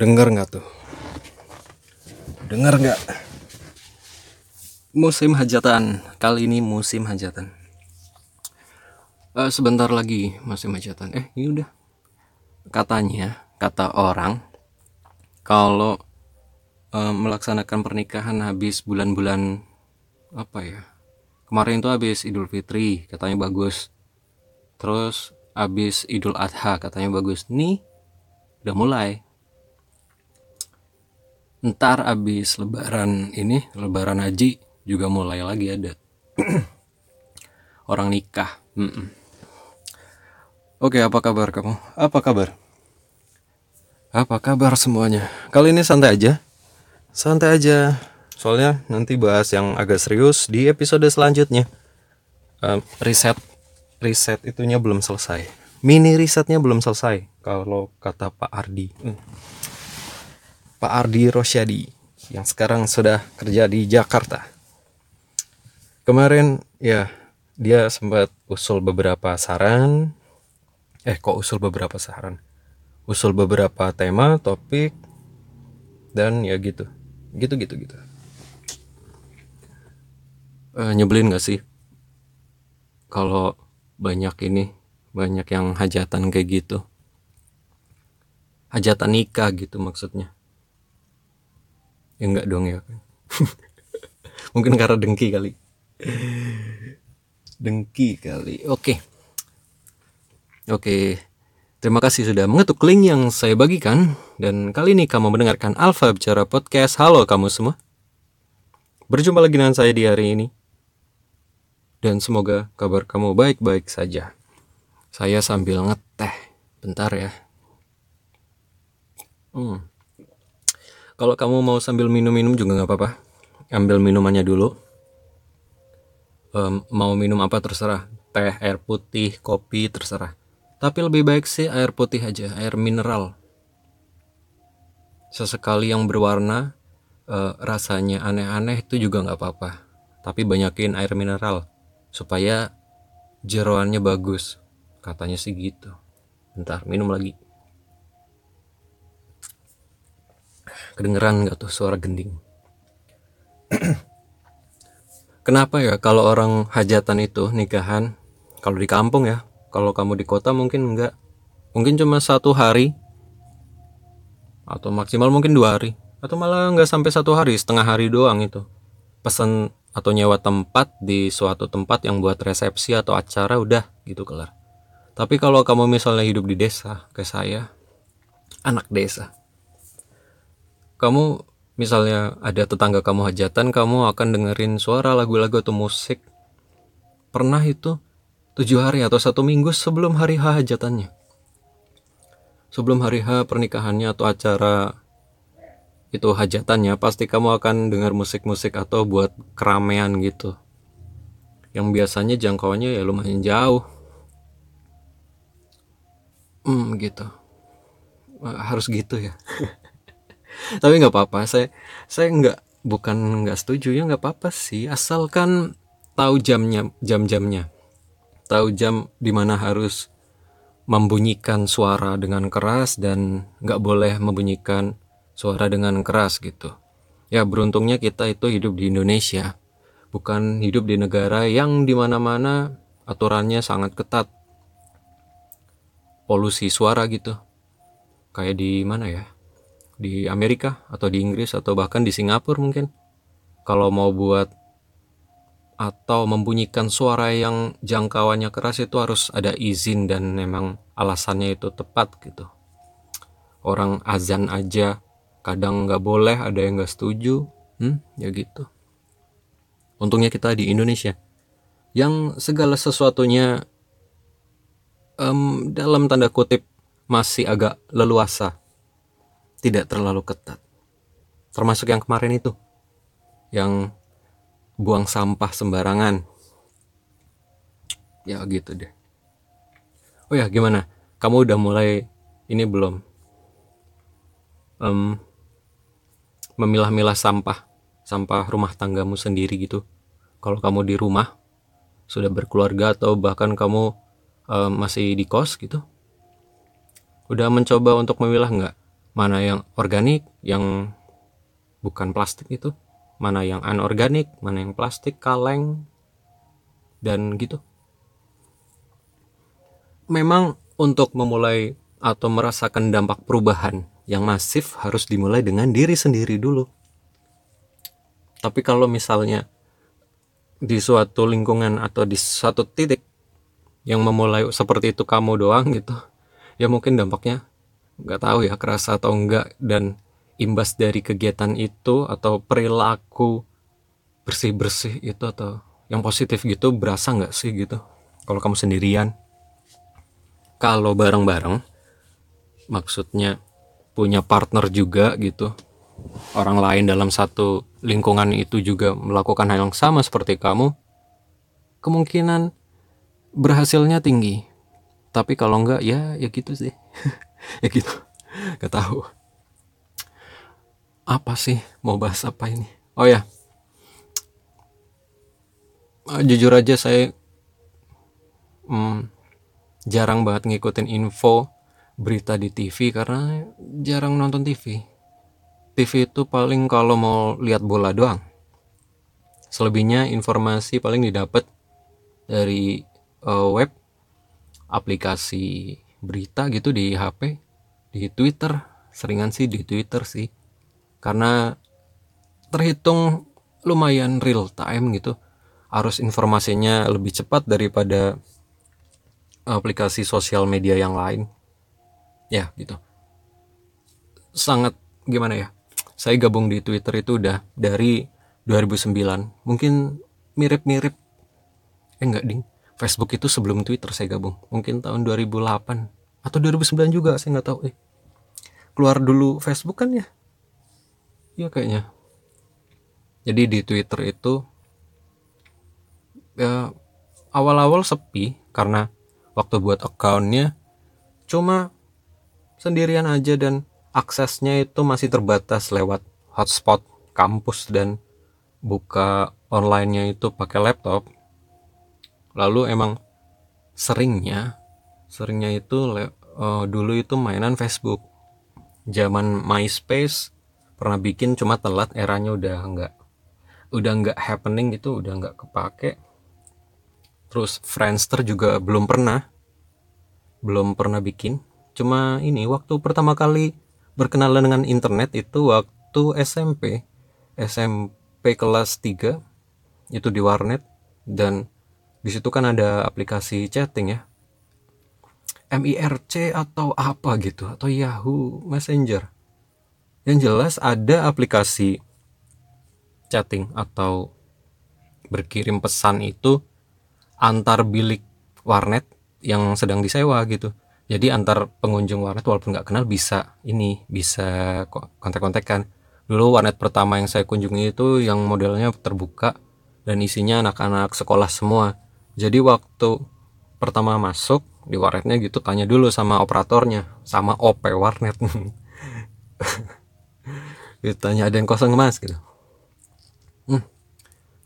Lo denger nggak tuh? Denger nggak? Musim hajatan. Kali ini musim hajatan. Eh, sebentar lagi musim hajatan. Eh, ini udah. Katanya, kata orang, kalau eh, melaksanakan pernikahan habis bulan-bulan apa ya? Kemarin itu habis Idul Fitri, katanya bagus. Terus habis Idul Adha, katanya bagus. Nih, udah mulai ntar abis lebaran ini lebaran haji juga mulai lagi ada. Orang nikah. Mm-mm. oke apa kabar kamu? Apa kabar? Apa kabar semuanya? Kali ini santai aja. Santai aja. Soalnya nanti bahas yang agak serius di episode selanjutnya. Eh, riset. Riset itunya belum selesai. Mini risetnya belum selesai kalau kata Pak Ardi. Hmm. Pak Ardi Rosyadi yang sekarang sudah kerja di Jakarta. Kemarin ya dia sempat usul beberapa saran. Eh kok usul beberapa saran? Usul beberapa tema, topik dan ya gitu. Gitu gitu gitu. Eh, nyebelin gak sih? Kalau banyak ini, banyak yang hajatan kayak gitu. Hajatan nikah gitu maksudnya ya enggak dong ya. Mungkin karena dengki kali. Dengki kali. Oke. Oke. Terima kasih sudah mengetuk link yang saya bagikan. Dan kali ini kamu mendengarkan Alfa bicara podcast. Halo kamu semua. Berjumpa lagi dengan saya di hari ini. Dan semoga kabar kamu baik-baik saja. Saya sambil ngeteh. Bentar ya. Hmm kalau kamu mau sambil minum-minum juga nggak apa-apa. Ambil minumannya dulu. Em, mau minum apa terserah. Teh, air putih, kopi terserah. Tapi lebih baik sih air putih aja, air mineral. Sesekali yang berwarna, eh, rasanya aneh-aneh itu juga nggak apa-apa. Tapi banyakin air mineral supaya jeroannya bagus. Katanya sih gitu. Bentar, minum lagi. Kedengeran nggak tuh suara gending? Kenapa ya kalau orang hajatan itu nikahan? Kalau di kampung ya kalau kamu di kota mungkin enggak mungkin cuma satu hari. Atau maksimal mungkin dua hari. Atau malah nggak sampai satu hari setengah hari doang itu. Pesan atau nyewa tempat di suatu tempat yang buat resepsi atau acara udah gitu kelar. Tapi kalau kamu misalnya hidup di desa kayak saya anak desa kamu misalnya ada tetangga kamu hajatan kamu akan dengerin suara lagu-lagu atau musik. Pernah itu tujuh hari atau satu minggu sebelum hari H hajatannya? Sebelum hari H pernikahannya atau acara itu hajatannya pasti kamu akan dengar musik-musik atau buat keramaian gitu. Yang biasanya jangkauannya ya lumayan jauh. Hmm gitu. Harus gitu ya tapi nggak apa-apa saya saya nggak bukan nggak setuju ya nggak apa-apa sih. Asalkan tahu jamnya jam-jamnya. Tahu jam di mana harus membunyikan suara dengan keras dan nggak boleh membunyikan suara dengan keras gitu. Ya beruntungnya kita itu hidup di Indonesia bukan hidup di negara yang di mana-mana aturannya sangat ketat. Polusi suara gitu. Kayak di mana ya di Amerika atau di Inggris atau bahkan di Singapura mungkin. Kalau mau buat atau membunyikan suara yang jangkauannya keras itu harus ada izin dan memang alasannya itu tepat gitu. Orang azan aja kadang nggak boleh ada yang nggak setuju hmm, ya gitu. Untungnya kita di Indonesia yang segala sesuatunya em, dalam tanda kutip masih agak leluasa tidak terlalu ketat. Termasuk yang kemarin itu yang buang sampah sembarangan. Ya gitu deh. Oh ya gimana? Kamu udah mulai ini belum? Em, memilah-milah sampah sampah rumah tanggamu sendiri gitu. Kalau kamu di rumah sudah berkeluarga atau bahkan kamu em, masih di kos gitu udah mencoba untuk memilah nggak mana yang organik yang bukan plastik itu. Mana yang anorganik mana yang plastik kaleng dan gitu. Memang untuk memulai atau merasakan dampak perubahan yang masif harus dimulai dengan diri sendiri dulu. Tapi kalau misalnya di suatu lingkungan atau di suatu titik yang memulai seperti itu kamu doang gitu ya mungkin dampaknya nggak tahu ya kerasa atau enggak dan imbas dari kegiatan itu atau perilaku bersih bersih itu atau yang positif gitu berasa nggak sih gitu kalau kamu sendirian kalau bareng bareng maksudnya punya partner juga gitu orang lain dalam satu lingkungan itu juga melakukan hal yang sama seperti kamu, kemungkinan berhasilnya tinggi. Tapi kalau enggak ya ya gitu sih. ya gitu. Gak tahu. Apa sih mau bahas apa ini? Oh ya. Uh, jujur aja saya hmm, jarang banget ngikutin info berita di TV karena jarang nonton TV TV itu paling kalau mau lihat bola doang. Selebihnya informasi paling didapat dari uh, web, aplikasi berita gitu di HP, di Twitter. Seringan sih di Twitter sih. Karena terhitung lumayan real time gitu. Harus informasinya lebih cepat daripada aplikasi sosial media yang lain. Ya, gitu. Sangat gimana ya? saya gabung di Twitter itu udah dari 2009 mungkin mirip-mirip eh enggak ding Facebook itu sebelum Twitter saya gabung. Mungkin tahun 2008 atau 2009 juga saya nggak tahu. Eh keluar dulu Facebook kan ya? Ya kayaknya. Jadi di Twitter itu ya awal-awal sepi karena waktu buat accountnya cuma sendirian aja dan aksesnya itu masih terbatas lewat hotspot kampus dan buka onlinenya itu pakai laptop lalu emang seringnya seringnya itu uh, dulu itu mainan Facebook. Zaman MySpace pernah bikin cuma telat eranya udah nggak udah nggak happening gitu udah nggak kepake. Terus Friendster juga belum pernah belum pernah bikin. Cuma ini waktu pertama kali berkenalan dengan internet itu waktu SMP SMP kelas 3 itu di warnet. Dan di situ kan ada aplikasi chatting ya. MIRC atau apa gitu atau Yahoo Messenger. Yang jelas ada aplikasi chatting atau berkirim pesan itu antar bilik warnet yang sedang disewa gitu. Jadi antar pengunjung warnet walaupun nggak kenal bisa ini bisa kontak-kontakan. Dulu warnet pertama yang saya kunjungi itu yang modelnya terbuka dan isinya anak-anak sekolah semua jadi waktu pertama masuk di warnetnya gitu tanya dulu sama operatornya sama OP warnet. Gitu, tanya ada yang kosong mas? Gitu. Hmm,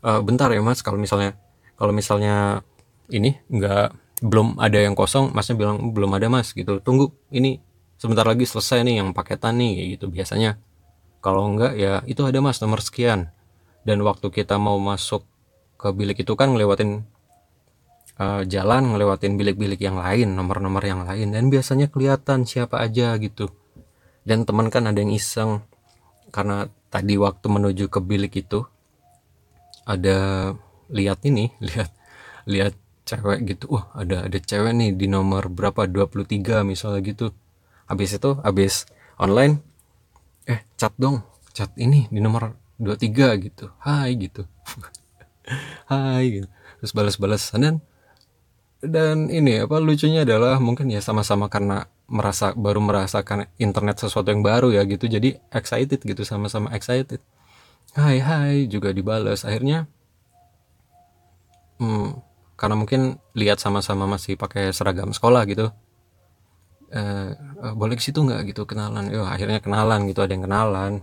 uh, bentar ya mas kalau misalnya kalau misalnya ini nggak belum ada yang kosong masnya bilang belum ada mas gitu. Tunggu ini sebentar lagi selesai nih yang paketan nih gitu. Biasanya kalau enggak ya itu ada mas nomor sekian. Dan waktu kita mau masuk ke bilik itu kan ngelewatin uh, jalan ngelewatin bilik-bilik yang lain nomor-nomor yang lain dan biasanya kelihatan siapa aja gitu. Dan teman kan ada yang iseng karena tadi waktu menuju ke bilik itu ada lihat ini lihat lihat cewek gitu. Wah ada ada cewek nih di nomor berapa? 23 misalnya gitu. Habis itu habis online eh chat dong chat ini di nomor 23 gitu. Hai gitu. Hai gitu. Terus balas-balas dan dan ini apa lucunya adalah mungkin ya sama-sama karena merasa baru merasakan internet sesuatu yang baru ya gitu jadi excited gitu sama-sama excited. Hai hai juga dibalas akhirnya hmm, karena mungkin lihat sama-sama masih pakai seragam sekolah gitu eh, eh boleh ke situ nggak gitu kenalan? Ya akhirnya kenalan gitu ada yang kenalan.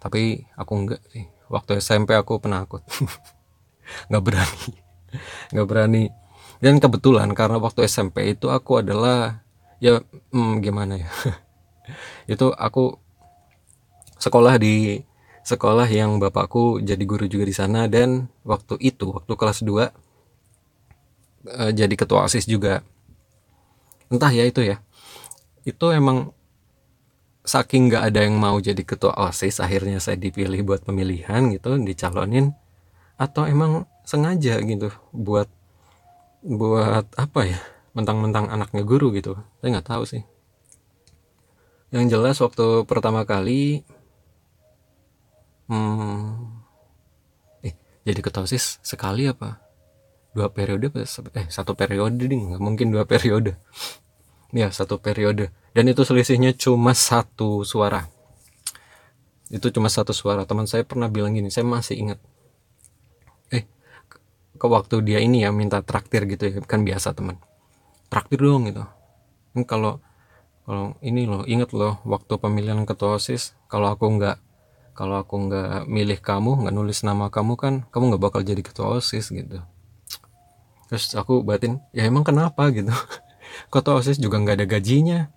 Tapi aku enggak sih. Waktu SMP aku penakut. Nggak berani. Nggak berani dan kebetulan karena waktu SMP itu aku adalah ya hmm, gimana ya? Itu aku sekolah di sekolah yang bapakku jadi guru juga di sana dan waktu itu waktu kelas 2 eh, jadi ketua OSIS juga. Entah ya itu ya. Itu emang saking nggak ada yang mau jadi ketua OSIS akhirnya saya dipilih buat pemilihan gitu dicalonin atau emang sengaja gitu buat buat apa ya? Mentang-mentang anaknya guru gitu. Saya nggak tahu sih. Yang jelas waktu pertama kali hmm, eh jadi ketua osis sekali apa? Dua periode eh satu periode ding nggak mungkin dua periode. Ya satu periode. Dan itu selisihnya cuma satu suara. Itu cuma satu suara. Teman saya pernah bilang gini saya masih ingat ke waktu dia ini ya minta traktir gitu ya kan biasa teman. Traktir dong gitu. Kan kalau kalau ini loh inget loh waktu pemilihan ketua osis kalau aku nggak kalau aku nggak milih kamu nggak nulis nama kamu kan kamu nggak bakal jadi ketua osis gitu. Terus aku batin ya emang kenapa? gitu. Ketua osis juga nggak ada gajinya.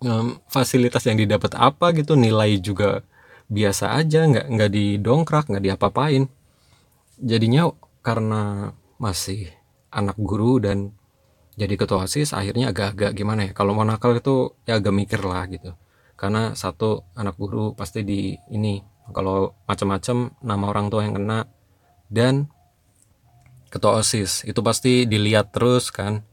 Um, fasilitas yang didapat apa gitu nilai juga biasa aja nggak nggak didongkrak nggak diapa-apain. Jadinya karena masih anak guru dan jadi ketua osis akhirnya agak-agak gimana ya kalau mau nakal itu ya agak mikir lah gitu. Karena satu anak guru pasti di ini kalau macam-macam nama orang tua yang kena dan ketua osis itu pasti dilihat terus kan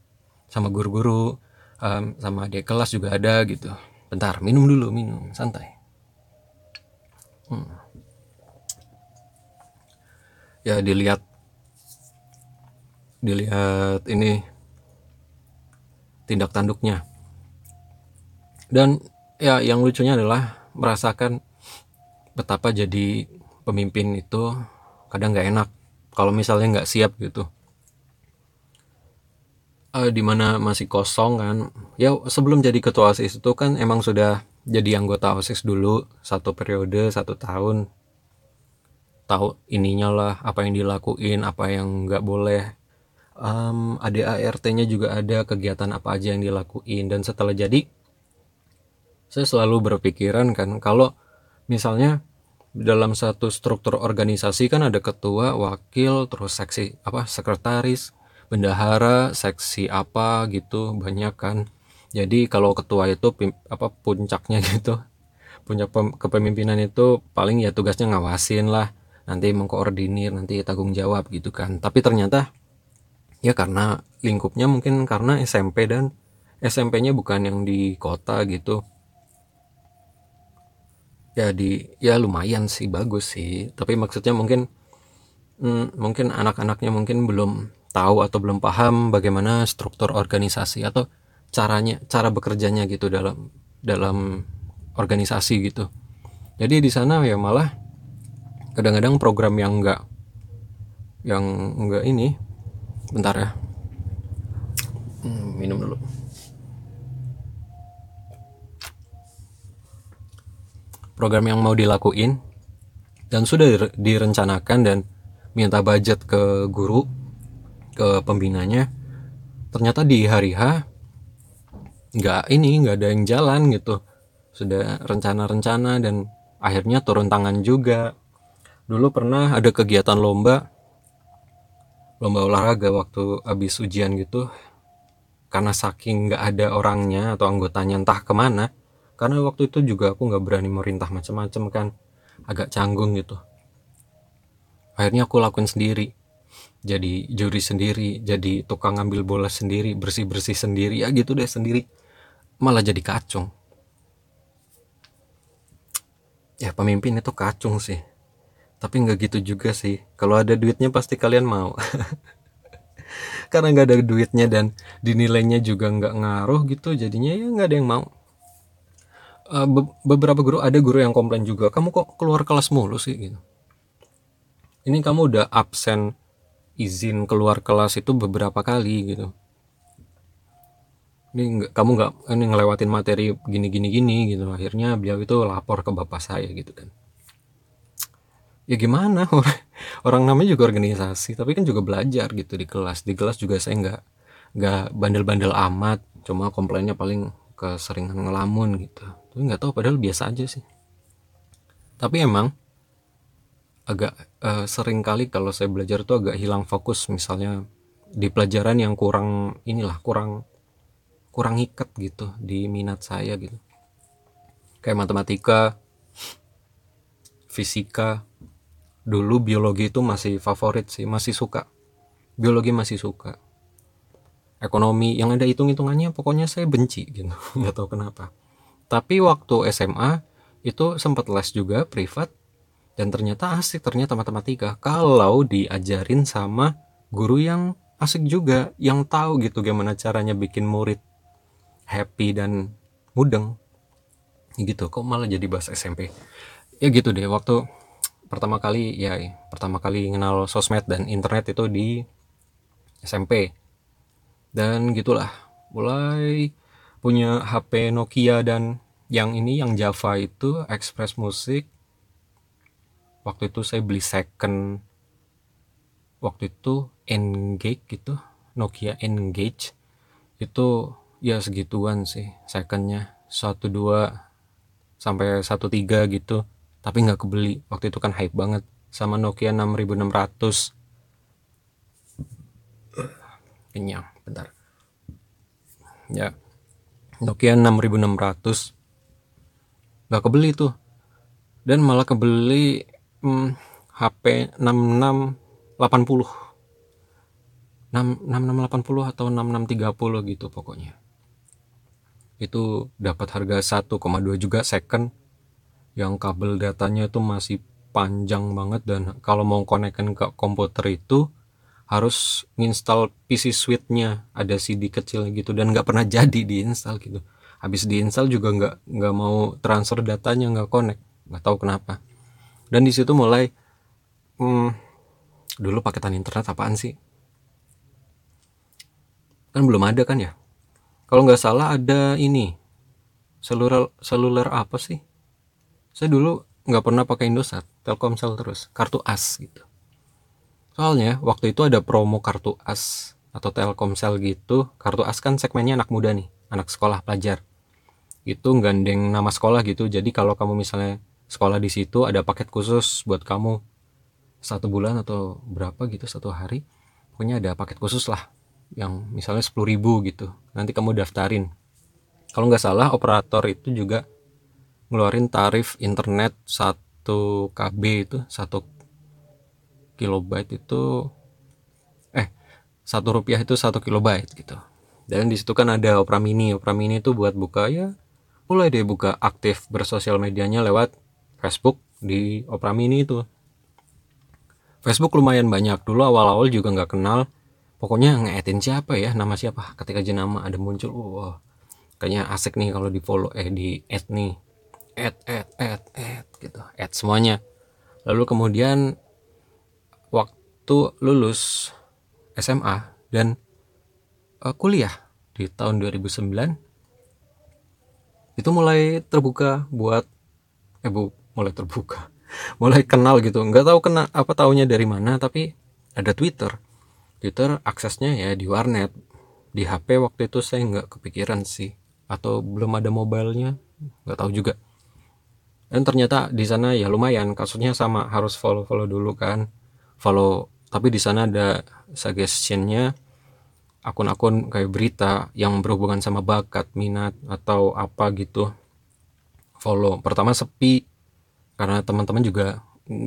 sama guru-guru um, sama adik kelas juga ada gitu. Bentar minum dulu minum santai. Hmm. ya dilihat dilihat ini tindak tanduknya. Dan ya yang lucunya adalah merasakan betapa jadi pemimpin itu kadang nggak enak kalau misalnya nggak siap gitu. Uh, mana masih kosong kan. Ya sebelum jadi ketua osis itu kan emang sudah jadi anggota osis dulu satu periode satu tahun. Tahu ininya lah apa yang dilakuin apa yang nggak boleh um, ADART-nya juga ada kegiatan apa aja yang dilakuin. Dan setelah jadi saya selalu berpikiran kan kalau misalnya dalam satu struktur organisasi kan ada ketua, wakil, terus seksi apa sekretaris, bendahara seksi apa gitu banyak kan. Jadi kalau ketua itu apa puncaknya gitu puncak kepemimpinan itu paling ya tugasnya ngawasin lah. Nanti mengkoordinir nanti tanggung jawab gitu kan. Tapi ternyata ya karena lingkupnya mungkin karena SMP dan SMP-nya bukan yang di kota gitu. Ya di ya lumayan sih bagus sih. Tapi maksudnya mungkin hmm, mungkin anak-anaknya mungkin belum tahu atau belum paham bagaimana struktur organisasi atau caranya cara bekerjanya gitu dalam dalam organisasi gitu. Jadi di sana ya malah kadang-kadang program yang enggak yang enggak ini bentar ya. Hmm, minum dulu. Program yang mau dilakuin dan sudah direncanakan dan minta budget ke guru ke pembinanya ternyata di hari H nggak ini nggak ada yang jalan gitu. Sudah rencana-rencana dan akhirnya turun tangan juga. Dulu pernah ada kegiatan lomba lomba olahraga waktu habis ujian gitu karena saking nggak ada orangnya atau anggotanya entah ke mana karena waktu itu juga aku nggak berani merintah macam-macam kan agak canggung gitu. Akhirnya aku lakuin sendiri jadi juri sendiri jadi tukang ngambil bola sendiri bersih bersih sendiri ya gitu deh sendiri malah jadi kacung. Ya pemimpin itu kacung sih tapi nggak gitu juga sih. Kalau ada duitnya pasti kalian mau. Karena nggak ada duitnya dan dinilainya juga nggak ngaruh gitu jadinya ya nggak ada yang mau. Uh, be beberapa guru ada guru yang komplain juga kamu kok keluar kelas mulu sih? Gitu. Ini kamu udah absen izin keluar kelas itu beberapa kali gitu. Ini nggak kamu nggak ini ngelewatin materi gini gini gini gitu. Akhirnya beliau itu lapor ke bapak saya gitu kan ya gimana? Orang namanya juga organisasi tapi kan juga belajar gitu di kelas. Di kelas juga saya nggak nggak bandel-bandel amat cuma komplainnya paling keseringan ngelamun gitu. Tapi nggak tahu padahal biasa aja sih. Tapi emang agak uh, sering kali kalau saya belajar tuh agak hilang fokus. Misalnya di pelajaran yang kurang inilah kurang kurang ikat gitu di minat saya gitu. Kayak matematika fisika dulu biologi itu masih favorit sih masih suka. Biologi masih suka. Ekonomi yang ada hitung-hitungannya pokoknya saya benci gitu. Nggak tahu kenapa. Tapi waktu SMA itu sempat les juga privat dan ternyata asik ternyata matematika. Kalau diajarin sama guru yang asik juga yang tahu gitu gimana caranya bikin murid happy dan mudeng. Gitu kok malah jadi bahas SMP ya gitu deh waktu pertama kali ya pertama kali kenal sosmed dan internet itu di SMP dan gitulah mulai punya HP Nokia dan yang ini yang Java itu Express Music. Waktu itu saya beli second waktu itu Engage gitu Nokia Engage itu ya segituan sih secondnya. Satu dua sampai satu tiga gitu tapi nggak kebeli. Waktu itu kan hype banget. Sama Nokia 6600 kenyang bentar. Ya. Nokia 6600 nggak kebeli tuh. Dan malah kebeli hmm, HP 6680 6680 atau 6630 gitu pokoknya. Itu dapat harga 1,2 juga second yang kabel datanya itu masih panjang banget dan kalau mau konekkan ke komputer itu harus install PC suite-nya. Ada CD kecil gitu dan nggak pernah jadi diinstal gitu. Habis diinstal juga nggak nggak mau transfer datanya nggak connect. Nggak tahu kenapa. Dan di situ mulai hmm, dulu paketan internet apaan sih? Kan belum ada kan ya? Kalau nggak salah ada ini seluler seluler apa sih saya dulu nggak pernah pakai Indosat Telkomsel terus kartu as gitu. Soalnya waktu itu ada promo kartu as atau Telkomsel gitu kartu as kan segmennya anak muda nih anak sekolah pelajar. Itu gandeng nama sekolah gitu jadi kalau kamu misalnya sekolah di situ ada paket khusus buat kamu. Satu bulan atau berapa gitu satu hari pokoknya ada paket khusus lah yang misalnya 10.000 gitu nanti kamu daftarin. Kalau nggak salah operator itu juga ngeluarin tarif internet 1 KB itu 1 kilobyte itu eh satu rupiah itu satu kilobyte gitu. Dan di situ kan ada Opera Mini. Opera Mini itu buat buka ya mulai deh buka aktif bersosial medianya lewat Facebook di Opera Mini itu. Facebook lumayan banyak. Dulu awal-awal juga nggak kenal. Pokoknya ngeetin siapa ya? Nama siapa? Ketika aja nama ada muncul wow kayaknya asik nih kalau di follow eh di add nih add add add add gitu. Add semuanya. Lalu kemudian waktu lulus SMA dan uh, kuliah di tahun 2009 itu mulai terbuka buat eh bu mulai terbuka. Mulai kenal gitu. Nggak tahu kena apa taunya dari mana tapi ada Twitter. Twitter aksesnya ya di warnet. Di HP waktu itu saya nggak kepikiran sih. Atau belum ada mobilenya nggak tahu juga dan ternyata di sana ya lumayan kasusnya sama harus follow follow dulu kan. Follow tapi di sana ada suggestionnya akun-akun kayak berita yang berhubungan sama bakat minat atau apa gitu. Follow. Pertama sepi karena teman-teman juga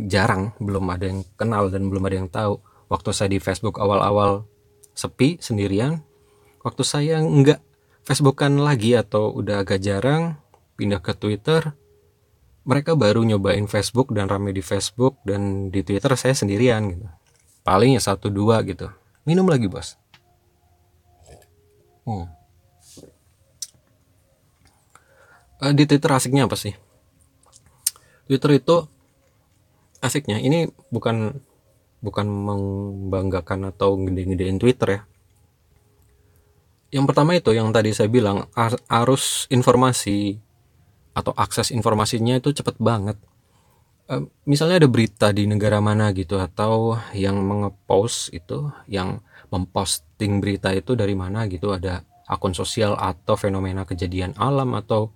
jarang belum ada yang kenal dan belum ada yang tahu. Waktu saya di Facebook awal-awal sepi sendirian. Waktu saya nggak Facebookan lagi atau udah agak jarang pindah ke Twitter mereka baru nyobain Facebook dan rame di Facebook dan di Twitter saya sendirian gitu. Paling ya satu dua gitu. Minum lagi bos. Hmm. uh, di Twitter asiknya apa sih? Twitter itu asiknya ini bukan bukan membanggakan atau gede-gedein Twitter ya. Yang pertama itu yang tadi saya bilang arus informasi atau akses informasinya itu cepet banget. Uh, misalnya ada berita di negara mana gitu atau yang mengepost itu yang memposting berita itu dari mana gitu ada akun sosial atau fenomena kejadian alam atau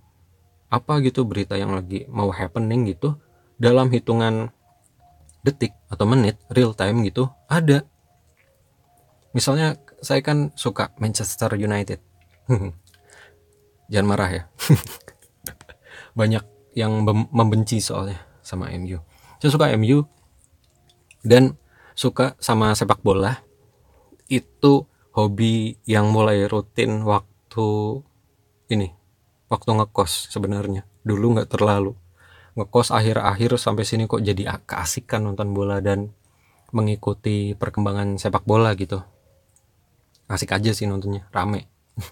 apa gitu berita yang lagi mau happening gitu dalam hitungan detik atau menit real time gitu ada. Misalnya saya kan suka Manchester United. Jangan marah ya banyak yang membenci soalnya sama MU saya suka MU dan suka sama sepak bola. Itu hobi yang mulai rutin waktu ini waktu ngekos sebenarnya. Dulu nggak terlalu. Ngekos akhir-akhir sampai sini kok jadi keasikan nonton bola dan mengikuti perkembangan sepak bola gitu. Asik aja sih nontonnya rame.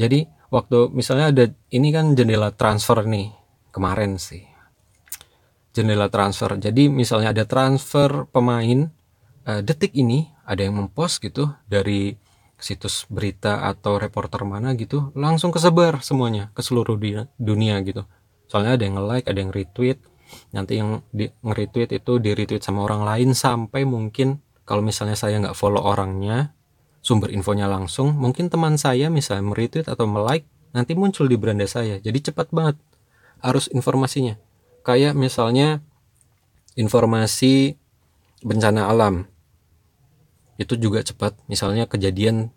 Jadi waktu misalnya ada ini kan jendela transfer nih kemarin sih. Jendela transfer. Jadi misalnya ada transfer pemain uh, detik ini ada yang mempost gitu dari situs berita atau reporter mana gitu langsung kesebar semuanya ke seluruh dunia, dunia gitu. Soalnya ada yang nge-like ada yang retweet. Nanti yang di nge-retweet itu di retweet sama orang lain sampai mungkin kalau misalnya saya nggak follow orangnya sumber infonya langsung mungkin teman saya misalnya meretweet atau melike nanti muncul di beranda saya. Jadi cepat banget arus informasinya. Kayak misalnya informasi bencana alam. Itu juga cepat. Misalnya kejadian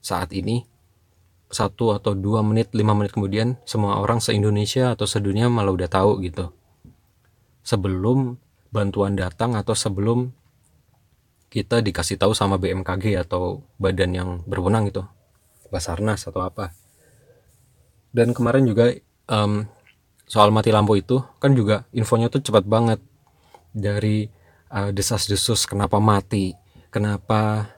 saat ini satu atau dua menit lima menit kemudian semua orang se Indonesia atau sedunia malah udah tahu gitu. Sebelum bantuan datang atau sebelum kita dikasih tahu sama BMKG atau badan yang berwenang gitu Basarnas atau apa. Dan kemarin juga um, soal mati lampu itu kan juga infonya tuh cepat banget. Dari uh, desas-desus kenapa mati kenapa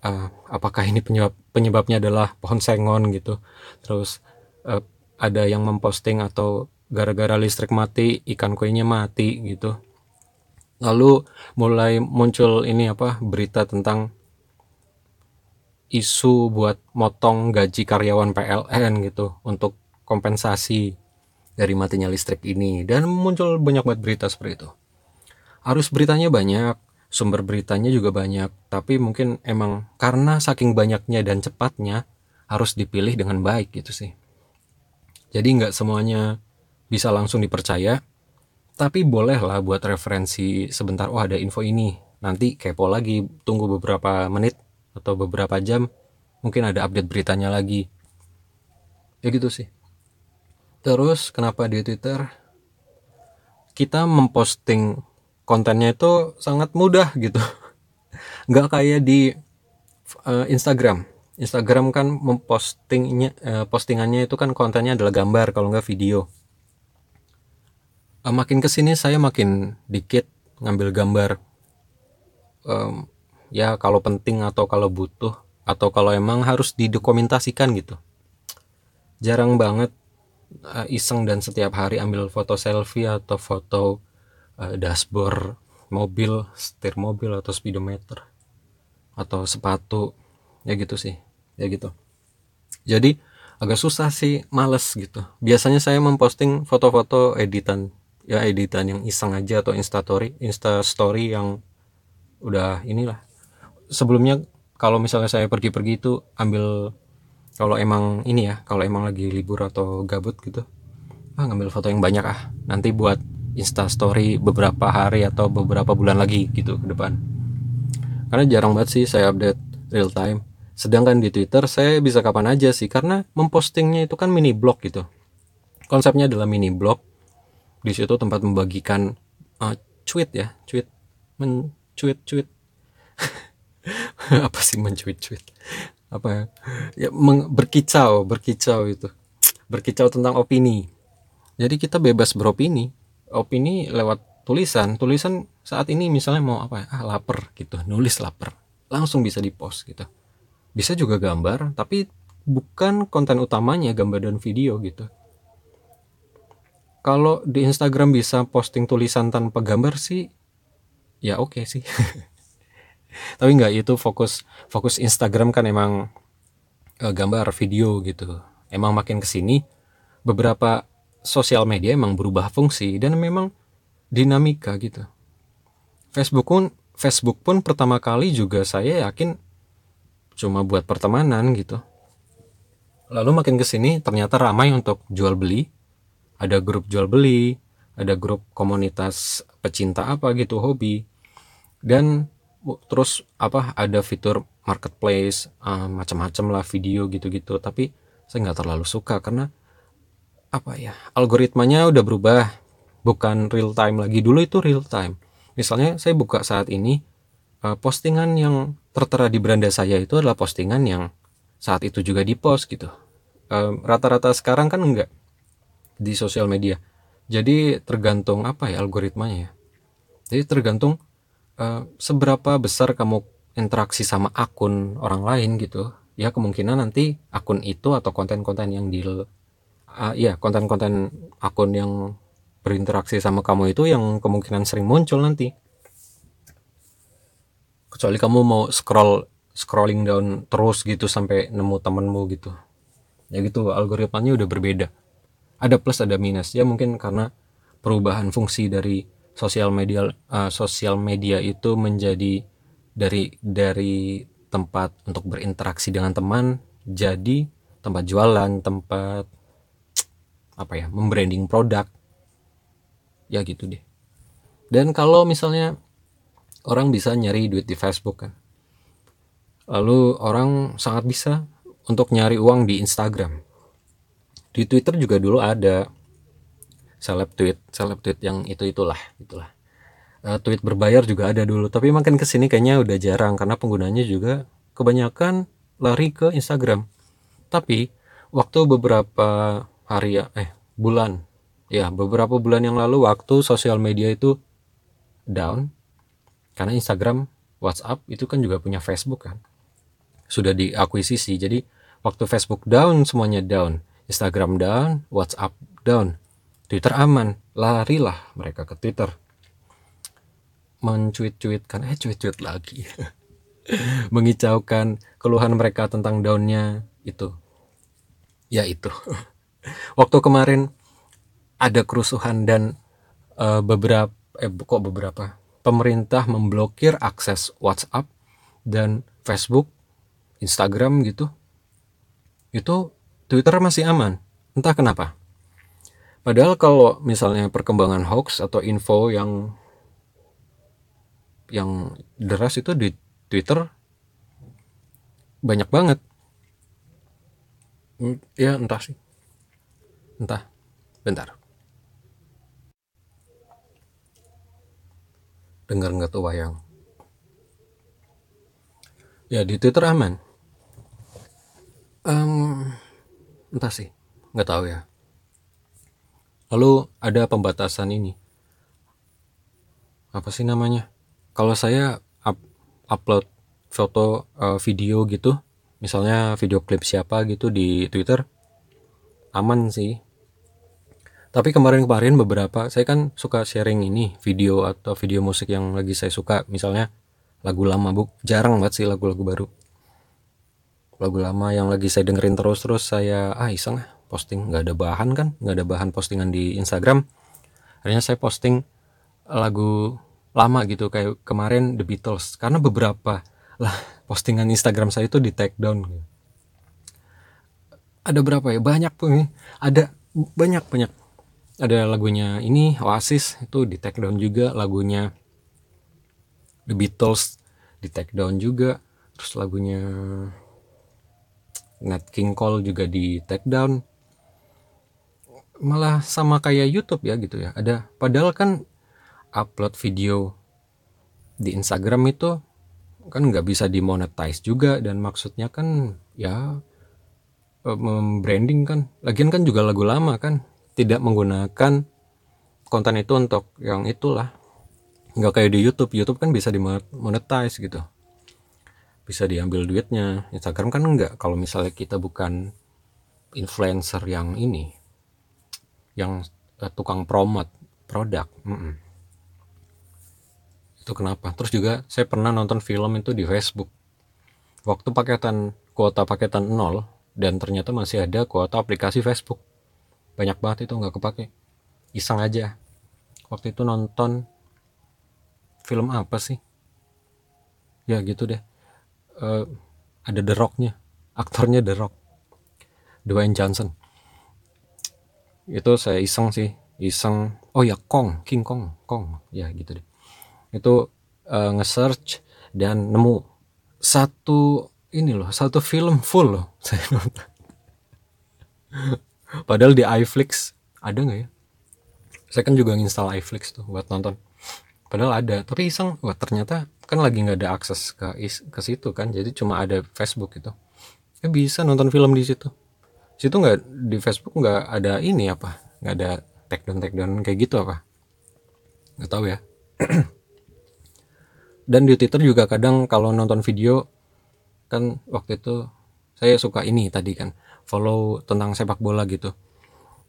uh, apakah ini penyebab penyebabnya adalah pohon sengon gitu. Terus uh, ada yang memposting atau gara-gara listrik mati ikan kuenya mati gitu lalu mulai muncul ini apa berita tentang isu buat motong gaji karyawan PLN gitu untuk kompensasi dari matinya listrik ini. Dan muncul banyak banget berita seperti itu. Arus beritanya banyak sumber beritanya juga banyak tapi mungkin emang karena saking banyaknya dan cepatnya harus dipilih dengan baik gitu sih. Jadi nggak semuanya bisa langsung dipercaya tapi bolehlah buat referensi sebentar oh ada info ini. Nanti kepo lagi tunggu beberapa menit atau beberapa jam mungkin ada update beritanya lagi. Ya gitu sih. Terus kenapa di twitter? Kita memposting kontennya itu sangat mudah gitu. Nggak kayak di uh, Instagram. Instagram kan mempostingnya uh, postingannya itu kan kontennya adalah gambar kalau nggak video uh, makin ke sini saya makin dikit ngambil gambar. Um, ya kalau penting atau kalau butuh atau kalau emang harus didokumentasikan gitu. Jarang banget uh, iseng dan setiap hari ambil foto selfie atau foto uh, dashboard mobil, setir mobil atau speedometer atau sepatu. Ya gitu sih ya gitu. Jadi agak susah sih males gitu. Biasanya saya memposting foto-foto editan ya editan yang iseng aja atau instastory instastory yang udah inilah sebelumnya kalau misalnya saya pergi-pergi itu ambil kalau emang ini ya kalau emang lagi libur atau gabut gitu ah ngambil foto yang banyak ah nanti buat Insta Story beberapa hari atau beberapa bulan lagi gitu ke depan. Karena jarang banget sih saya update real time. Sedangkan di Twitter saya bisa kapan aja sih karena mempostingnya itu kan mini blog gitu. Konsepnya adalah mini blog. Di situ tempat membagikan uh, tweet ya, tweet mencuit tweet. apa sih mencuit tweet? Apa ya? Ya meng, berkicau, berkicau itu. Berkicau tentang opini. Jadi kita bebas beropini opini lewat tulisan tulisan saat ini misalnya mau apa ya ah lapar gitu nulis lapar langsung bisa di post gitu bisa juga gambar tapi bukan konten utamanya gambar dan video gitu kalau di Instagram bisa posting tulisan tanpa gambar sih ya oke okay sih tapi nggak itu fokus fokus Instagram kan emang uh, gambar video gitu emang makin ke sini beberapa sosial media emang berubah fungsi dan memang dinamika gitu. Facebook pun Facebook pun pertama kali juga saya yakin cuma buat pertemanan gitu. lalu makin ke sini ternyata ramai untuk jual beli ada grup jual beli ada grup komunitas pecinta apa gitu hobi. Dan terus apa ada fitur marketplace uh, macam-macam lah video gitu-gitu. Tapi saya nggak terlalu suka karena apa ya algoritmanya udah berubah. Bukan real time lagi. Dulu itu real time. Misalnya saya buka saat ini uh, postingan yang tertera di beranda saya itu adalah postingan yang saat itu juga di post gitu rata-rata uh, sekarang kan enggak di sosial media. Jadi tergantung apa ya algoritmanya ya? Jadi tergantung uh, seberapa besar kamu interaksi sama akun orang lain gitu ya kemungkinan nanti akun itu atau konten-konten yang di uh, ya konten-konten akun yang berinteraksi sama kamu itu yang kemungkinan sering muncul nanti. Kecuali kamu mau scroll scrolling down terus gitu sampai nemu temenmu gitu. Ya gitu algoritmanya udah berbeda ada plus ada minus. Ya mungkin karena perubahan fungsi dari sosial media uh, sosial media itu menjadi dari dari tempat untuk berinteraksi dengan teman jadi tempat jualan tempat apa ya membranding produk. Ya gitu deh. Dan kalau misalnya orang bisa nyari duit di Facebook kan lalu orang sangat bisa untuk nyari uang di Instagram di Twitter juga dulu ada seleb tweet seleb tweet yang itu itulah itulah. Uh, tweet berbayar juga ada dulu tapi makin ke sini kayaknya udah jarang karena penggunanya juga kebanyakan lari ke Instagram. Tapi waktu beberapa hari ya eh bulan ya beberapa bulan yang lalu waktu sosial media itu down karena Instagram WhatsApp itu kan juga punya Facebook kan sudah diakuisisi. Jadi waktu Facebook down semuanya down Instagram down WhatsApp down. Twitter aman larilah mereka ke Twitter. Mencuit-cuitkan eh cuit-cuit lagi. Mengicaukan keluhan mereka tentang daunnya itu. Ya itu. Waktu kemarin ada kerusuhan dan uh, beberapa eh kok beberapa? Pemerintah memblokir akses WhatsApp dan Facebook, Instagram gitu. Itu Twitter masih aman. Entah kenapa. Padahal kalau misalnya perkembangan hoax atau info yang yang deras itu di Twitter banyak banget. Ya entah sih. Entah. Bentar. dengar nggak tuh wayang ya di Twitter aman um, entah sih nggak tahu ya. Lalu ada pembatasan ini. Apa sih namanya? Kalau saya up, upload foto uh, video gitu misalnya video klip siapa gitu di Twitter aman sih. Tapi kemarin-kemarin beberapa saya kan suka sharing ini video atau video musik yang lagi saya suka. Misalnya lagu lama bu jarang banget sih lagu-lagu baru lagu lama yang lagi saya dengerin terus-terus saya ah iseng ah posting. Nggak ada bahan kan? Nggak ada bahan postingan di Instagram. Akhirnya saya posting lagu lama gitu kayak kemarin The Beatles. Karena beberapa lah postingan Instagram saya itu di take down. Ada berapa ya? Banyak pun ada banyak banyak. Ada lagunya ini Oasis itu di take down juga. Lagunya The Beatles di take down juga. Terus lagunya Nat King Cole juga di take down. Malah sama kayak YouTube ya gitu ya. Ada padahal kan upload video di Instagram itu kan nggak bisa dimonetize juga dan maksudnya kan ya eh, membranding kan. Lagian kan juga lagu lama kan tidak menggunakan konten itu untuk yang itulah. Nggak kayak di YouTube. YouTube kan bisa dimonetize gitu bisa diambil duitnya. Instagram kan enggak. Kalau misalnya kita bukan influencer yang ini yang uh, tukang promote produk mm -mm. itu kenapa? Terus juga saya pernah nonton film itu di Facebook. Waktu paketan kuota paketan nol dan ternyata masih ada kuota aplikasi Facebook. Banyak banget itu nggak kepake. Iseng aja. Waktu itu nonton film apa sih? Ya gitu deh uh, ada The Rocknya aktornya The Rock Dwayne Johnson. Itu saya iseng sih iseng. Oh ya Kong King Kong Kong. Ya gitu deh. Itu uh, nge-search dan nemu satu ini loh satu film full loh saya nonton. Padahal di iFlix ada nggak ya? Saya kan juga nginstal iFlix tuh buat nonton padahal ada tapi iseng. Wah ternyata kan lagi nggak ada akses ke ke situ kan. Jadi cuma ada Facebook gitu. Ya bisa nonton film di situ. Situ nggak di Facebook nggak ada ini apa? Nggak ada take down take down kayak gitu apa? Nggak tahu ya. Dan di Twitter juga kadang kalau nonton video kan waktu itu saya suka ini tadi kan follow tentang sepak bola gitu.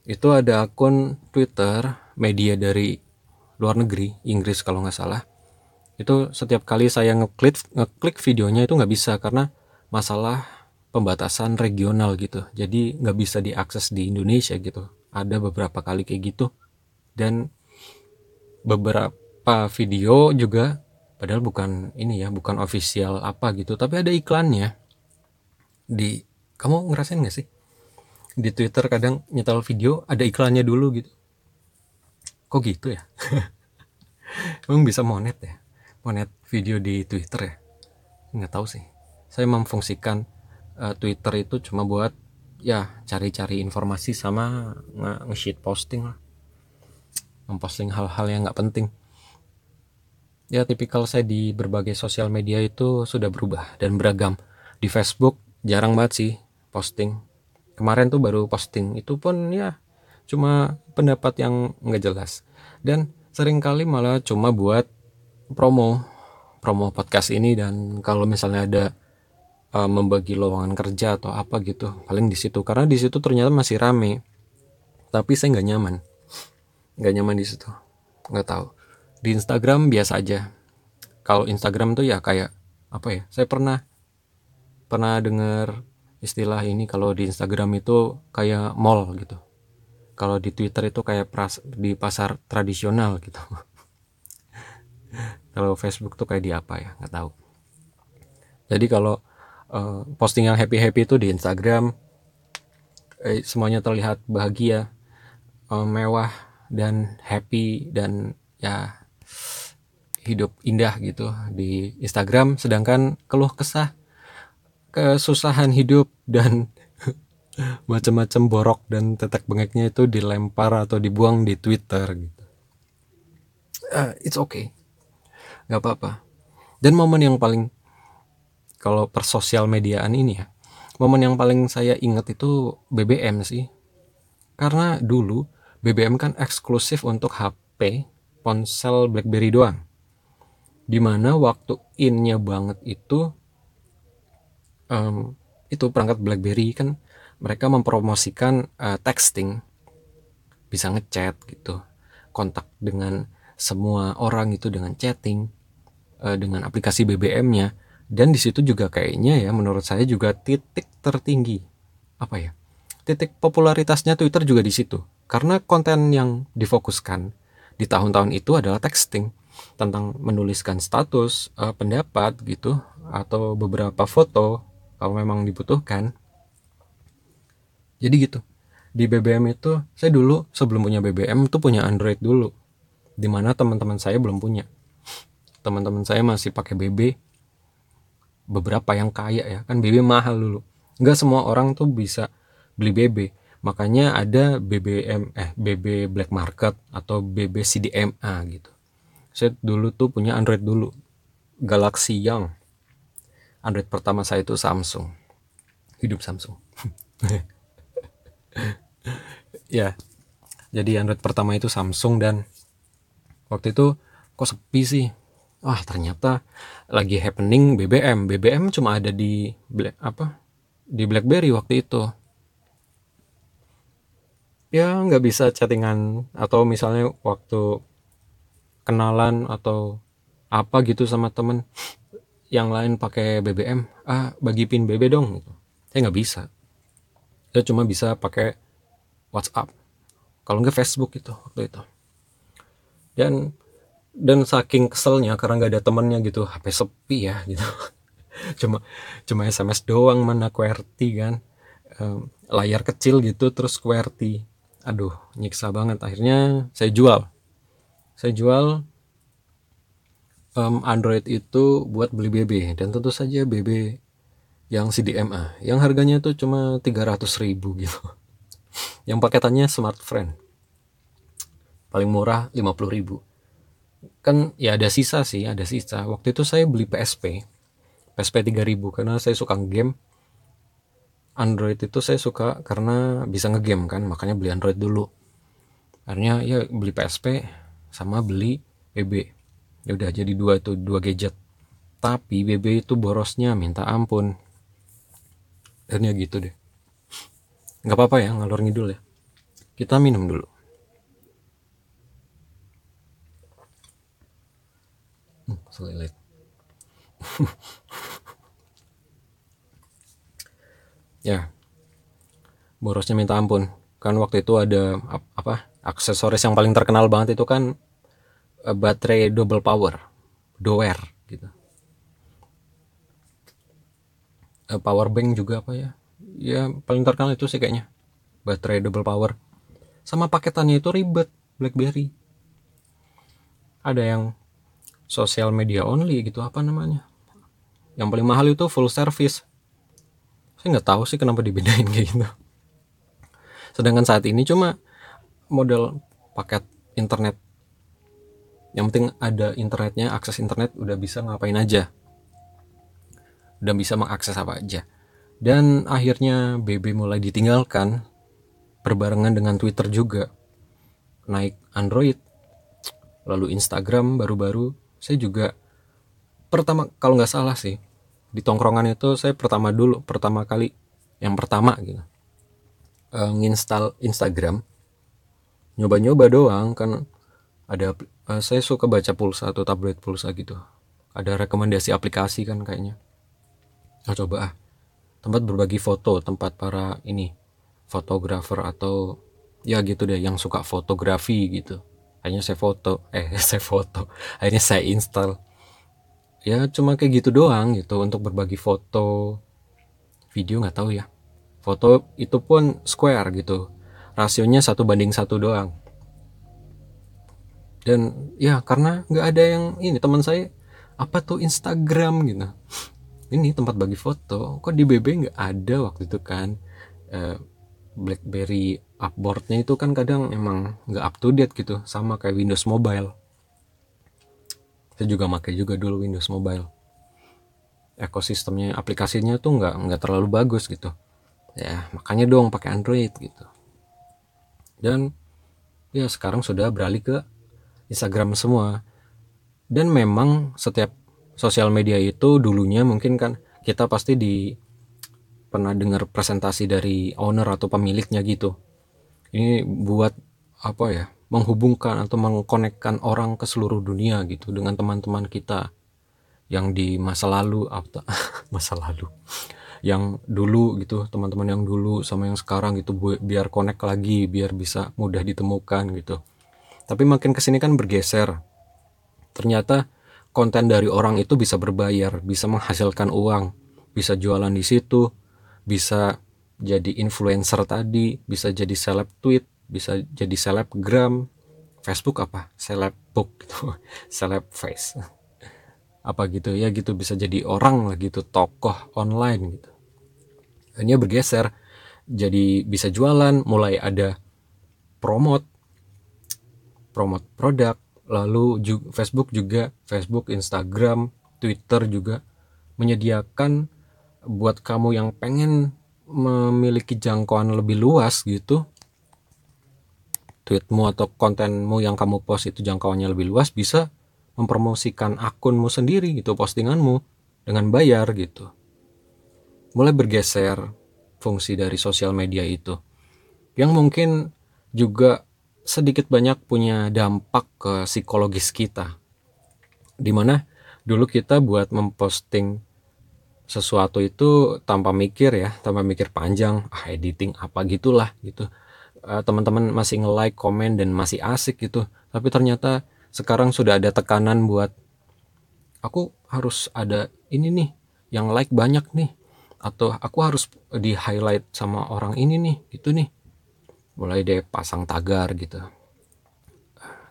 Itu ada akun Twitter media dari luar negeri Inggris kalau nggak salah. Itu setiap kali saya ngeklik ngeklik videonya itu nggak bisa karena masalah pembatasan regional gitu. Jadi nggak bisa diakses di Indonesia gitu. Ada beberapa kali kayak gitu. Dan beberapa video juga padahal bukan ini ya bukan official apa gitu tapi ada iklannya. Di kamu ngerasain gak sih? Di Twitter kadang nyetel video ada iklannya dulu gitu kok gitu ya? Emang bisa monet ya? Monet video di Twitter ya? Nggak tahu sih. Saya memfungsikan uh, Twitter itu cuma buat ya cari-cari informasi sama nge-shit posting lah. Memposting hal-hal yang nggak penting. Ya tipikal saya di berbagai sosial media itu sudah berubah dan beragam. Di Facebook jarang banget sih posting. Kemarin tuh baru posting. Itu pun ya cuma pendapat yang nggak jelas dan sering kali malah cuma buat promo promo podcast ini. Dan kalau misalnya ada uh, membagi lowongan kerja atau apa gitu paling di situ. Karena di situ ternyata masih rame. Tapi saya nggak nyaman. Nggak nyaman di situ. Nggak tahu. Di Instagram biasa aja. Kalau Instagram tuh ya kayak apa ya saya pernah pernah dengar istilah ini. Kalau di Instagram itu kayak mall gitu kalau di Twitter itu kayak pras, di pasar tradisional gitu. Kalau Facebook tuh kayak di apa ya? Nggak tahu. Jadi kalau uh, posting yang happy happy itu di Instagram eh, semuanya terlihat bahagia uh, mewah dan happy dan ya hidup indah gitu di Instagram. Sedangkan keluh kesah kesusahan hidup dan macam-macam borok dan tetek bengeknya itu dilempar atau dibuang di Twitter gitu. Uh, it's okay. Nggak apa-apa. Dan momen yang paling kalau persosial mediaan ini ya momen yang paling saya ingat itu BBM sih. Karena dulu BBM kan eksklusif untuk HP ponsel BlackBerry doang. Di mana waktu innya banget itu um, itu perangkat BlackBerry kan mereka mempromosikan uh, texting. Bisa ngechat gitu. Kontak dengan semua orang itu dengan chatting uh, dengan aplikasi BBM-nya dan di situ juga kayaknya ya menurut saya juga titik tertinggi. Apa ya? Titik popularitasnya Twitter juga di situ. Karena konten yang difokuskan di tahun-tahun itu adalah texting. Tentang menuliskan status uh, pendapat gitu atau beberapa foto kalau memang dibutuhkan jadi gitu. Di BBM itu saya dulu sebelum punya BBM tuh punya Android dulu di mana teman-teman saya belum punya. Teman-teman saya masih pakai BB beberapa yang kaya ya kan BB mahal dulu. Nggak semua orang tuh bisa beli BB makanya ada BBM eh BB black market atau BB CDMA gitu. Saya dulu tuh punya Android dulu Galaxy Young. Android pertama saya itu Samsung. Hidup Samsung ya jadi Android pertama itu Samsung dan waktu itu kok sepi sih. Wah ternyata lagi happening BBM BBM cuma ada di Black, apa? Di BlackBerry waktu itu. Ya nggak bisa chattingan atau misalnya waktu kenalan atau apa gitu sama temen yang lain pakai BBM ah bagi pin BB dong gitu. Saya nggak bisa saya cuma bisa pakai WhatsApp. Kalau nggak Facebook itu waktu itu. Dan dan saking keselnya karena nggak ada temennya gitu HP sepi ya gitu. Cuma cuma SMS doang mana QWERTY kan. Um, layar kecil gitu terus QWERTY. Aduh nyiksa banget. Akhirnya saya jual. Saya jual um, Android itu buat beli BB dan tentu saja BB yang CDMA yang harganya tuh cuma 300 ribu gitu. Yang paketannya Smart Friend. Paling murah 50 ribu. Kan ya ada sisa sih ada sisa. Waktu itu saya beli PSP PSP 3000 karena saya suka game Android itu saya suka karena bisa ngegame kan. Makanya beli Android dulu. Akhirnya ya beli PSP sama beli BB ya udah jadi dua itu dua gadget. Tapi BB itu borosnya minta ampun akhirnya gitu deh. Nggak apa-apa ya ngalor ngidul ya. Kita minum dulu. Hmm, selilit ya. Borosnya minta ampun. Kan waktu itu ada apa aksesoris yang paling terkenal banget itu kan uh, baterai double power. Doer gitu uh, power bank juga apa ya? Ya paling terkenal itu sih kayaknya. Baterai double power. Sama paketannya itu ribet BlackBerry. Ada yang social media only gitu apa namanya? Yang paling mahal itu full service. Saya nggak tahu sih kenapa dibedain kayak gitu. Sedangkan saat ini cuma model paket internet. Yang penting ada internetnya akses internet udah bisa ngapain aja udah bisa mengakses apa aja. Dan akhirnya BB mulai ditinggalkan berbarengan dengan Twitter juga. Naik Android, lalu Instagram baru-baru. Saya juga pertama kalau nggak salah sih di tongkrongan itu saya pertama dulu pertama kali yang pertama gitu. Uh, nginstal Instagram. Nyoba-nyoba doang kan ada uh, saya suka baca pulsa atau tablet pulsa gitu. Ada rekomendasi aplikasi kan kayaknya nah, coba ah. Tempat berbagi foto tempat para ini fotografer atau ya gitu deh yang suka fotografi gitu. Akhirnya saya foto. Eh saya foto. Akhirnya saya install. Ya cuma kayak gitu doang gitu untuk berbagi foto. Video nggak tahu ya. Foto itu pun square gitu. Rasionya satu banding satu doang. Dan ya karena nggak ada yang ini teman saya apa tuh Instagram gitu ini tempat bagi foto. Kok di BB nggak ada waktu itu kan? Uh, BlackBerry upboardnya itu kan kadang emang nggak up to date gitu sama kayak Windows Mobile. Saya juga pakai juga dulu Windows Mobile. Ekosistemnya aplikasinya tuh nggak nggak terlalu bagus gitu. Ya makanya dong pakai Android gitu. Dan ya sekarang sudah beralih ke Instagram semua. Dan memang setiap sosial media itu dulunya mungkin kan kita pasti di pernah dengar presentasi dari owner atau pemiliknya gitu. Ini buat apa ya? Menghubungkan atau mengkonekkan orang ke seluruh dunia gitu dengan teman-teman kita yang di masa lalu atau masa lalu. Yang dulu gitu teman-teman yang dulu sama yang sekarang gitu biar connect lagi biar bisa mudah ditemukan gitu. Tapi makin ke sini kan bergeser. Ternyata konten dari orang itu bisa berbayar, bisa menghasilkan uang, bisa jualan di situ, bisa jadi influencer tadi, bisa jadi seleb tweet, bisa jadi selebgram, Facebook apa? Selebbook gitu, seleb face. apa gitu ya gitu bisa jadi orang lah gitu, tokoh online gitu. Hanya bergeser jadi bisa jualan, mulai ada promote promote produk, lalu juga, Facebook juga Facebook Instagram Twitter juga menyediakan buat kamu yang pengen memiliki jangkauan lebih luas gitu. Tweetmu atau kontenmu yang kamu post itu jangkauannya lebih luas bisa mempromosikan akunmu sendiri gitu postinganmu dengan bayar gitu. Mulai bergeser fungsi dari sosial media itu. Yang mungkin juga sedikit banyak punya dampak ke psikologis kita. Di mana dulu kita buat memposting sesuatu itu tanpa mikir ya, tanpa mikir panjang, ah editing apa gitulah gitu. Uh, teman-teman masih nge-like, komen dan masih asik gitu. Tapi ternyata sekarang sudah ada tekanan buat aku harus ada ini nih yang like banyak nih. atau aku harus di highlight sama orang ini nih gitu nih mulai deh pasang tagar gitu.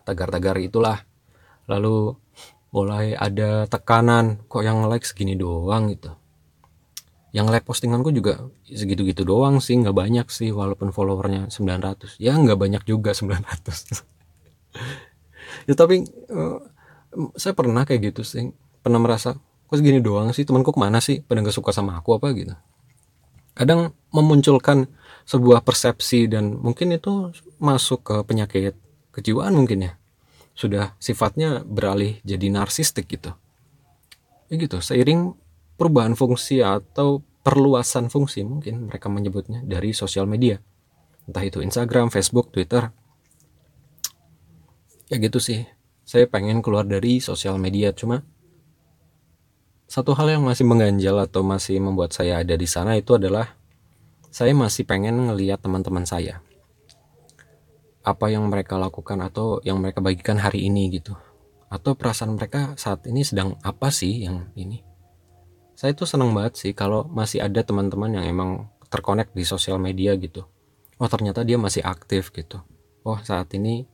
Tagar-tagar itulah. Lalu mulai ada tekanan kok yang like segini doang gitu. Yang like postinganku juga segitu-gitu doang sih nggak banyak sih walaupun followernya 900 ya nggak banyak juga 900 ya tapi uh, saya pernah kayak gitu sih. Pernah merasa kok segini doang sih? Temanku ke mana sih? Pada nggak suka sama aku apa gitu. Kadang memunculkan sebuah persepsi dan mungkin itu masuk ke penyakit kejiwaan mungkin ya. Sudah sifatnya beralih jadi narsistik gitu. Ya gitu seiring perubahan fungsi atau perluasan fungsi mungkin mereka menyebutnya dari sosial media. Entah itu Instagram, Facebook, Twitter. Ya gitu sih saya pengen keluar dari sosial media. Cuma satu hal yang masih mengganjal atau masih membuat saya ada di sana itu adalah saya masih pengen ngeliat teman-teman saya. Apa yang mereka lakukan atau yang mereka bagikan hari ini gitu. Atau perasaan mereka saat ini sedang apa sih yang ini? Saya tuh seneng banget sih kalau masih ada teman-teman yang emang terkonek di sosial media gitu. Oh ternyata dia masih aktif gitu. Oh saat ini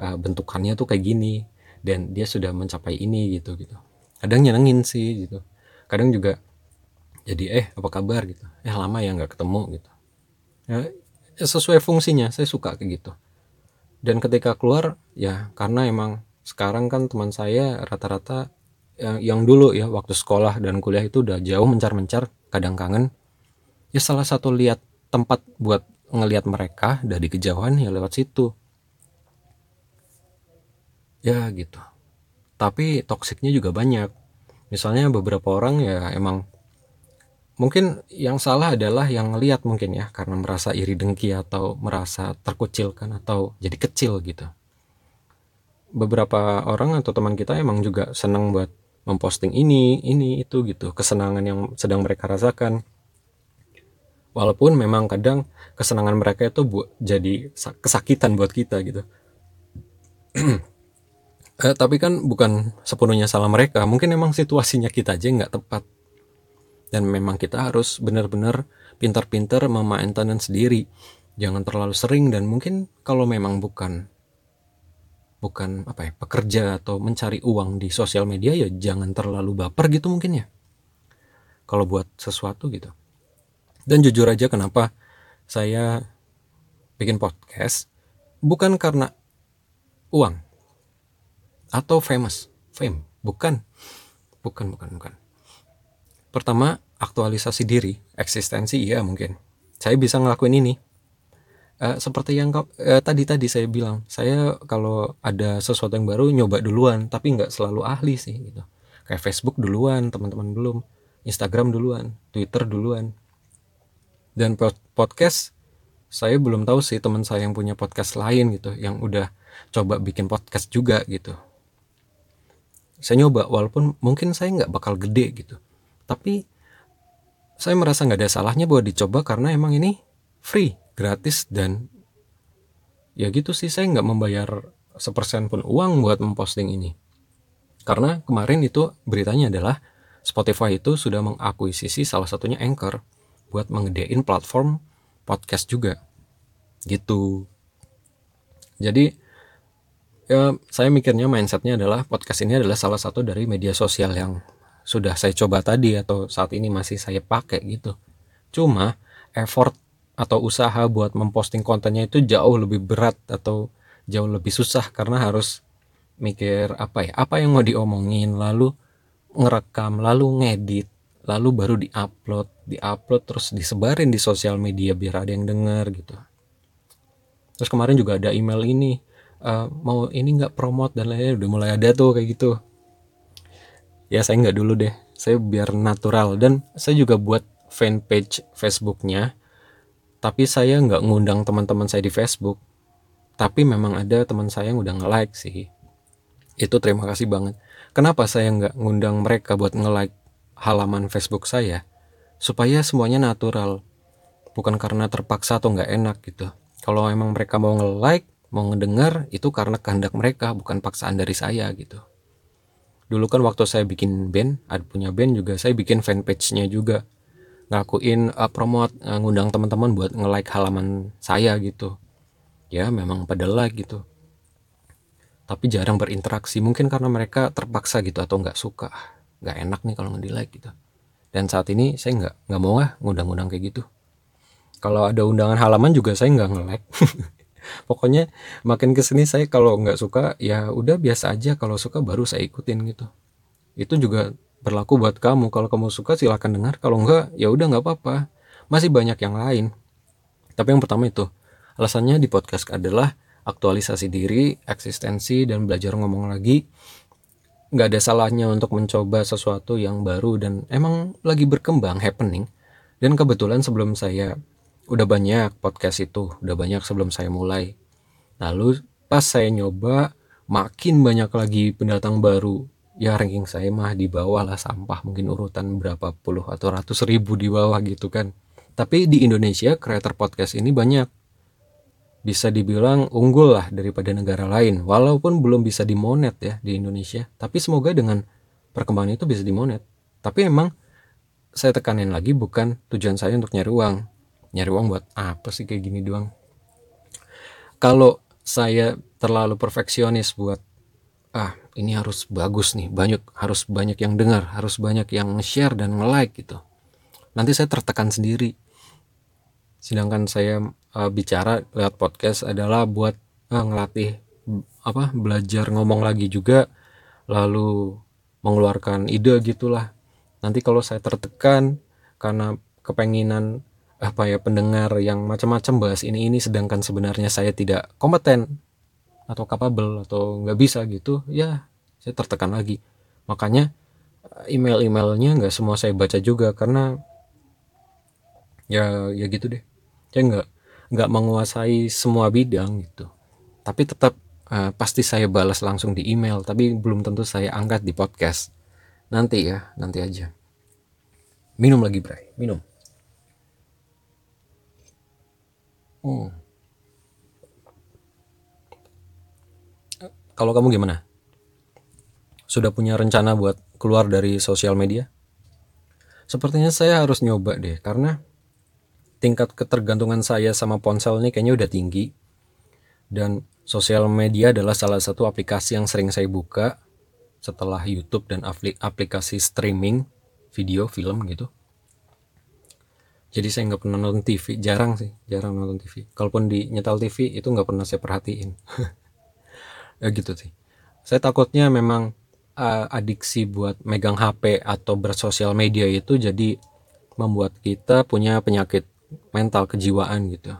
uh, bentukannya tuh kayak gini dan dia sudah mencapai ini gitu gitu. Kadang nyenengin sih gitu. Kadang juga jadi eh apa kabar? gitu. Eh lama ya nggak ketemu gitu. Ya, ya sesuai fungsinya saya suka kayak gitu. Dan ketika keluar ya karena emang sekarang kan teman saya rata-rata yang, yang dulu ya waktu sekolah dan kuliah itu udah jauh mencar-mencar kadang kangen. Ya salah satu lihat tempat buat ngelihat mereka dari kejauhan ya lewat situ. Ya gitu. Tapi toksiknya juga banyak. Misalnya beberapa orang ya emang mungkin yang salah adalah yang ngelihat mungkin ya karena merasa iri dengki atau merasa terkucilkan atau jadi kecil gitu. Beberapa orang atau teman kita emang juga senang buat memposting ini ini itu gitu kesenangan yang sedang mereka rasakan. Walaupun memang kadang kesenangan mereka itu buat jadi kesakitan buat kita gitu. Eh, tapi kan bukan sepenuhnya salah mereka mungkin memang situasinya kita aja nggak tepat dan memang kita harus benar-benar pintar-pintar memainkan sendiri. Jangan terlalu sering dan mungkin kalau memang bukan bukan apa ya pekerja atau mencari uang di sosial media ya jangan terlalu baper gitu mungkin ya. Kalau buat sesuatu gitu. Dan jujur aja kenapa saya bikin podcast bukan karena uang atau famous. Fame. Bukan. Bukan bukan bukan pertama aktualisasi diri eksistensi iya mungkin. Saya bisa ngelakuin ini. Uh, seperti yang uh, tadi tadi saya bilang saya kalau ada sesuatu yang baru nyoba duluan tapi nggak selalu ahli sih gitu. Kayak Facebook duluan teman-teman belum. Instagram duluan Twitter duluan. Dan podcast saya belum tahu sih teman saya yang punya podcast lain gitu yang udah coba bikin podcast juga gitu. Saya nyoba walaupun mungkin saya nggak bakal gede gitu tapi saya merasa nggak ada salahnya buat dicoba karena emang ini free gratis dan ya gitu sih saya nggak membayar sepersen pun uang buat memposting ini. Karena kemarin itu beritanya adalah Spotify itu sudah mengakuisisi salah satunya Anchor buat mengedein platform podcast juga. Gitu. Jadi ya saya mikirnya mindsetnya adalah podcast ini adalah salah satu dari media sosial yang sudah saya coba tadi atau saat ini masih saya pakai gitu. Cuma effort atau usaha buat memposting kontennya itu jauh lebih berat atau jauh lebih susah karena harus mikir apa ya apa yang mau diomongin lalu ngerekam lalu ngedit lalu baru diupload diupload terus disebarin di sosial media biar ada yang denger gitu. Terus kemarin juga ada email ini uh, mau ini nggak promote dan lainnya udah mulai ada tuh kayak gitu ya saya nggak dulu deh. Saya biar natural. Dan saya juga buat fanpage Facebooknya. Tapi saya nggak ngundang teman-teman saya di Facebook. Tapi memang ada teman saya yang udah nge-like sih. Itu terima kasih banget. Kenapa saya nggak ngundang mereka buat nge-like halaman Facebook saya? Supaya semuanya natural. Bukan karena terpaksa atau nggak enak gitu. Kalau emang mereka mau nge-like mau ngedengar itu karena kehendak mereka bukan paksaan dari saya gitu dulu kan waktu saya bikin band ada punya band juga saya bikin fanpage-nya juga. Ngelakuin uh, promote uh, ngundang teman-teman buat nge-like halaman saya gitu. Ya memang pada like gitu. Tapi jarang berinteraksi. Mungkin karena mereka terpaksa gitu atau nggak suka. Nggak enak nih kalau nge like gitu. Dan saat ini saya nggak nggak mau ah ngundang-undang kayak gitu. Kalau ada undangan halaman juga saya nggak nge-like pokoknya makin ke sini saya kalau nggak suka ya udah biasa aja. Kalau suka baru saya ikutin gitu. Itu juga berlaku buat kamu. Kalau kamu suka silahkan dengar. Kalau enggak ya udah nggak apa-apa. Masih banyak yang lain. Tapi yang pertama itu. Alasannya di podcast adalah aktualisasi diri eksistensi dan belajar ngomong lagi. Nggak ada salahnya untuk mencoba sesuatu yang baru dan emang lagi berkembang happening. Dan kebetulan sebelum saya udah banyak podcast itu udah banyak sebelum saya mulai. Lalu pas saya nyoba makin banyak lagi pendatang baru. Ya ranking saya mah di bawah lah sampah mungkin urutan berapa puluh atau ratus ribu di bawah gitu kan. Tapi di Indonesia creator podcast ini banyak. Bisa dibilang unggul lah daripada negara lain walaupun belum bisa dimonet ya di Indonesia. Tapi semoga dengan perkembangan itu bisa dimonet. Tapi emang saya tekanin lagi bukan tujuan saya untuk nyari uang nyari uang buat apa sih kayak gini doang. Kalau saya terlalu perfeksionis buat ah ini harus bagus nih banyak harus banyak yang dengar harus banyak yang share dan nge-like gitu. Nanti saya tertekan sendiri. Sedangkan saya uh, bicara lewat podcast adalah buat uh, ngelatih apa belajar ngomong lagi juga lalu mengeluarkan ide gitulah. Nanti kalau saya tertekan karena kepenginan apa ya pendengar yang macam-macam bahas ini ini sedangkan sebenarnya saya tidak kompeten atau capable atau nggak bisa gitu ya saya tertekan lagi. Makanya email-emailnya nggak semua saya baca juga karena ya ya gitu deh. Saya nggak nggak menguasai semua bidang gitu. Tapi tetap uh, pasti saya balas langsung di email tapi belum tentu saya angkat di podcast. Nanti ya nanti aja. Minum lagi Bray. Minum hmm. kalau kamu gimana? Sudah punya rencana buat keluar dari sosial media? Sepertinya saya harus nyoba deh, karena tingkat ketergantungan saya sama ponsel ini kayaknya udah tinggi. Dan sosial media adalah salah satu aplikasi yang sering saya buka setelah YouTube dan aplikasi streaming video, film gitu. Jadi saya nggak pernah nonton TV, jarang sih, jarang nonton TV. Kalaupun di nyetel TV itu nggak pernah saya perhatiin. ya gitu sih saya takutnya memang uh, adiksi buat megang HP atau bersosial media itu jadi membuat kita punya penyakit mental kejiwaan gitu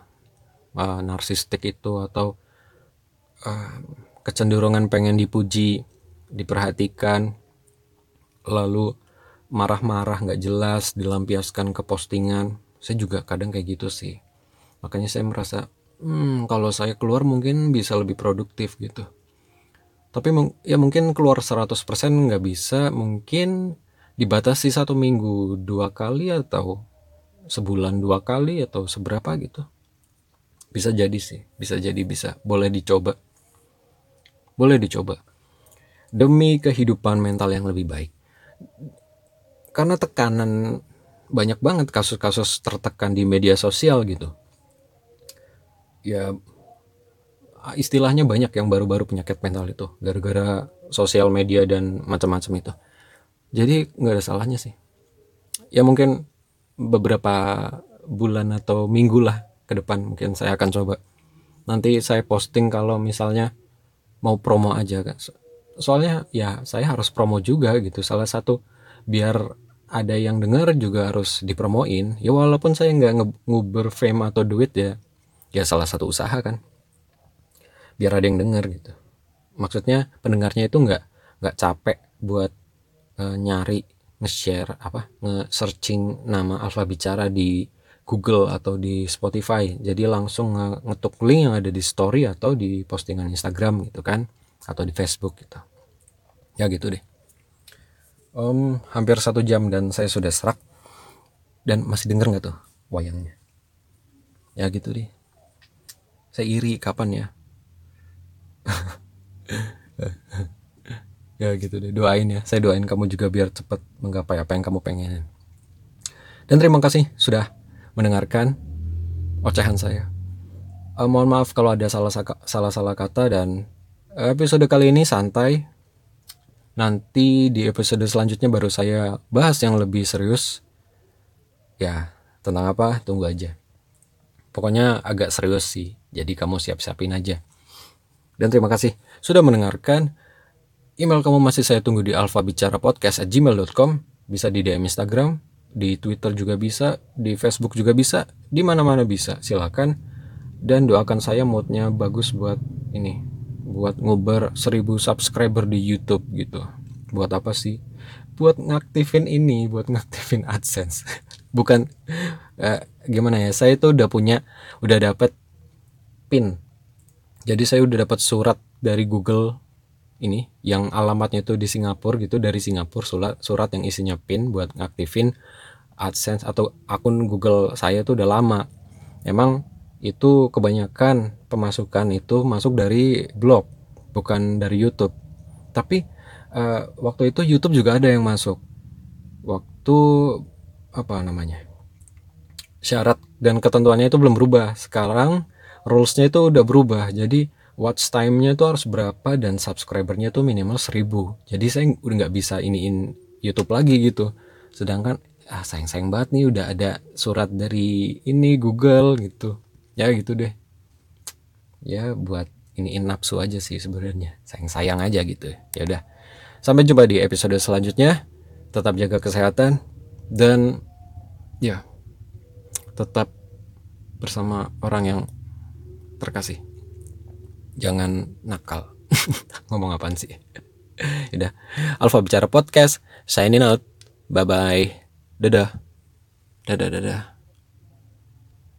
uh, narsistik itu atau uh, kecenderungan pengen dipuji diperhatikan lalu marah-marah nggak jelas dilampiaskan ke postingan saya juga kadang kayak gitu sih. Makanya saya merasa hmm, kalau saya keluar mungkin bisa lebih produktif gitu. Tapi ya mungkin keluar 100% nggak bisa mungkin dibatasi satu minggu dua kali atau sebulan dua kali atau seberapa gitu. Bisa jadi sih bisa jadi bisa. Boleh dicoba. Boleh dicoba. Demi kehidupan mental yang lebih baik. Karena tekanan banyak banget kasus-kasus tertekan di media sosial gitu. Ya istilahnya banyak yang baru-baru penyakit mental itu gara-gara sosial media dan macam-macam itu. Jadi nggak ada salahnya sih. Ya mungkin beberapa bulan atau minggu lah ke depan mungkin saya akan coba. Nanti saya posting kalau misalnya mau promo aja kan soalnya ya saya harus promo juga gitu. Salah satu biar ada yang dengar juga harus dipromoin. Ya walaupun saya nggak nguber fame atau duit ya ya salah satu usaha kan. Biar ada yang denger gitu. Maksudnya pendengarnya itu nggak nggak capek buat uh, nyari nge-share apa nge-searching nama Alfa Bicara di Google atau di Spotify. Jadi langsung nge ngetuk link yang ada di story atau di postingan Instagram gitu kan atau di Facebook gitu. Ya gitu deh um, hampir satu jam dan saya sudah serak. Dan masih denger nggak tuh wayangnya? Ya gitu deh. Saya iri kapan ya? Ya gitu deh doain ya. Saya doain kamu juga biar cepat menggapai apa yang kamu pengen dan terima kasih sudah mendengarkan ocehan saya. Uh, mohon maaf kalau ada salah salah salah kata dan episode kali ini santai nanti di episode selanjutnya baru saya bahas yang lebih serius. Ya tentang apa? Tunggu aja. Pokoknya agak serius sih jadi kamu siap-siapin aja. Dan terima kasih sudah mendengarkan. Email kamu masih saya tunggu di alfabicarapodcast@gmail.com bisa di DM Instagram di Twitter juga bisa di Facebook juga bisa di mana-mana bisa silakan. Dan doakan saya moodnya bagus buat ini buat ngubar 1000 subscriber di YouTube gitu. Buat apa sih? Buat ngaktifin ini buat ngaktifin AdSense. Bukan eh, gimana ya saya tuh udah punya udah dapat pin. Jadi saya udah dapat surat dari Google ini yang alamatnya itu di Singapura gitu dari Singapura surat surat yang isinya pin buat ngaktifin AdSense atau akun Google saya tuh udah lama. Emang itu kebanyakan pemasukan itu masuk dari blog bukan dari YouTube. Tapi uh, waktu itu YouTube juga ada yang masuk. Waktu apa namanya syarat dan ketentuannya itu belum berubah. Sekarang rulesnya itu udah berubah. Jadi watch time-nya itu harus berapa dan subscribernya itu minimal 1000 jadi saya udah nggak bisa iniin YouTube lagi gitu. Sedangkan ah sayang-sayang banget nih udah ada surat dari ini Google gitu ya gitu deh. Ya buat ini nafsu aja sih sebenarnya. Sayang-sayang aja gitu. Ya udah. Sampai jumpa di episode selanjutnya. Tetap jaga kesehatan dan ya tetap bersama orang yang terkasih. Jangan nakal. Ngomong apaan sih? Udah. Alfa bicara podcast signing out. Bye bye dadah. Dadah dadah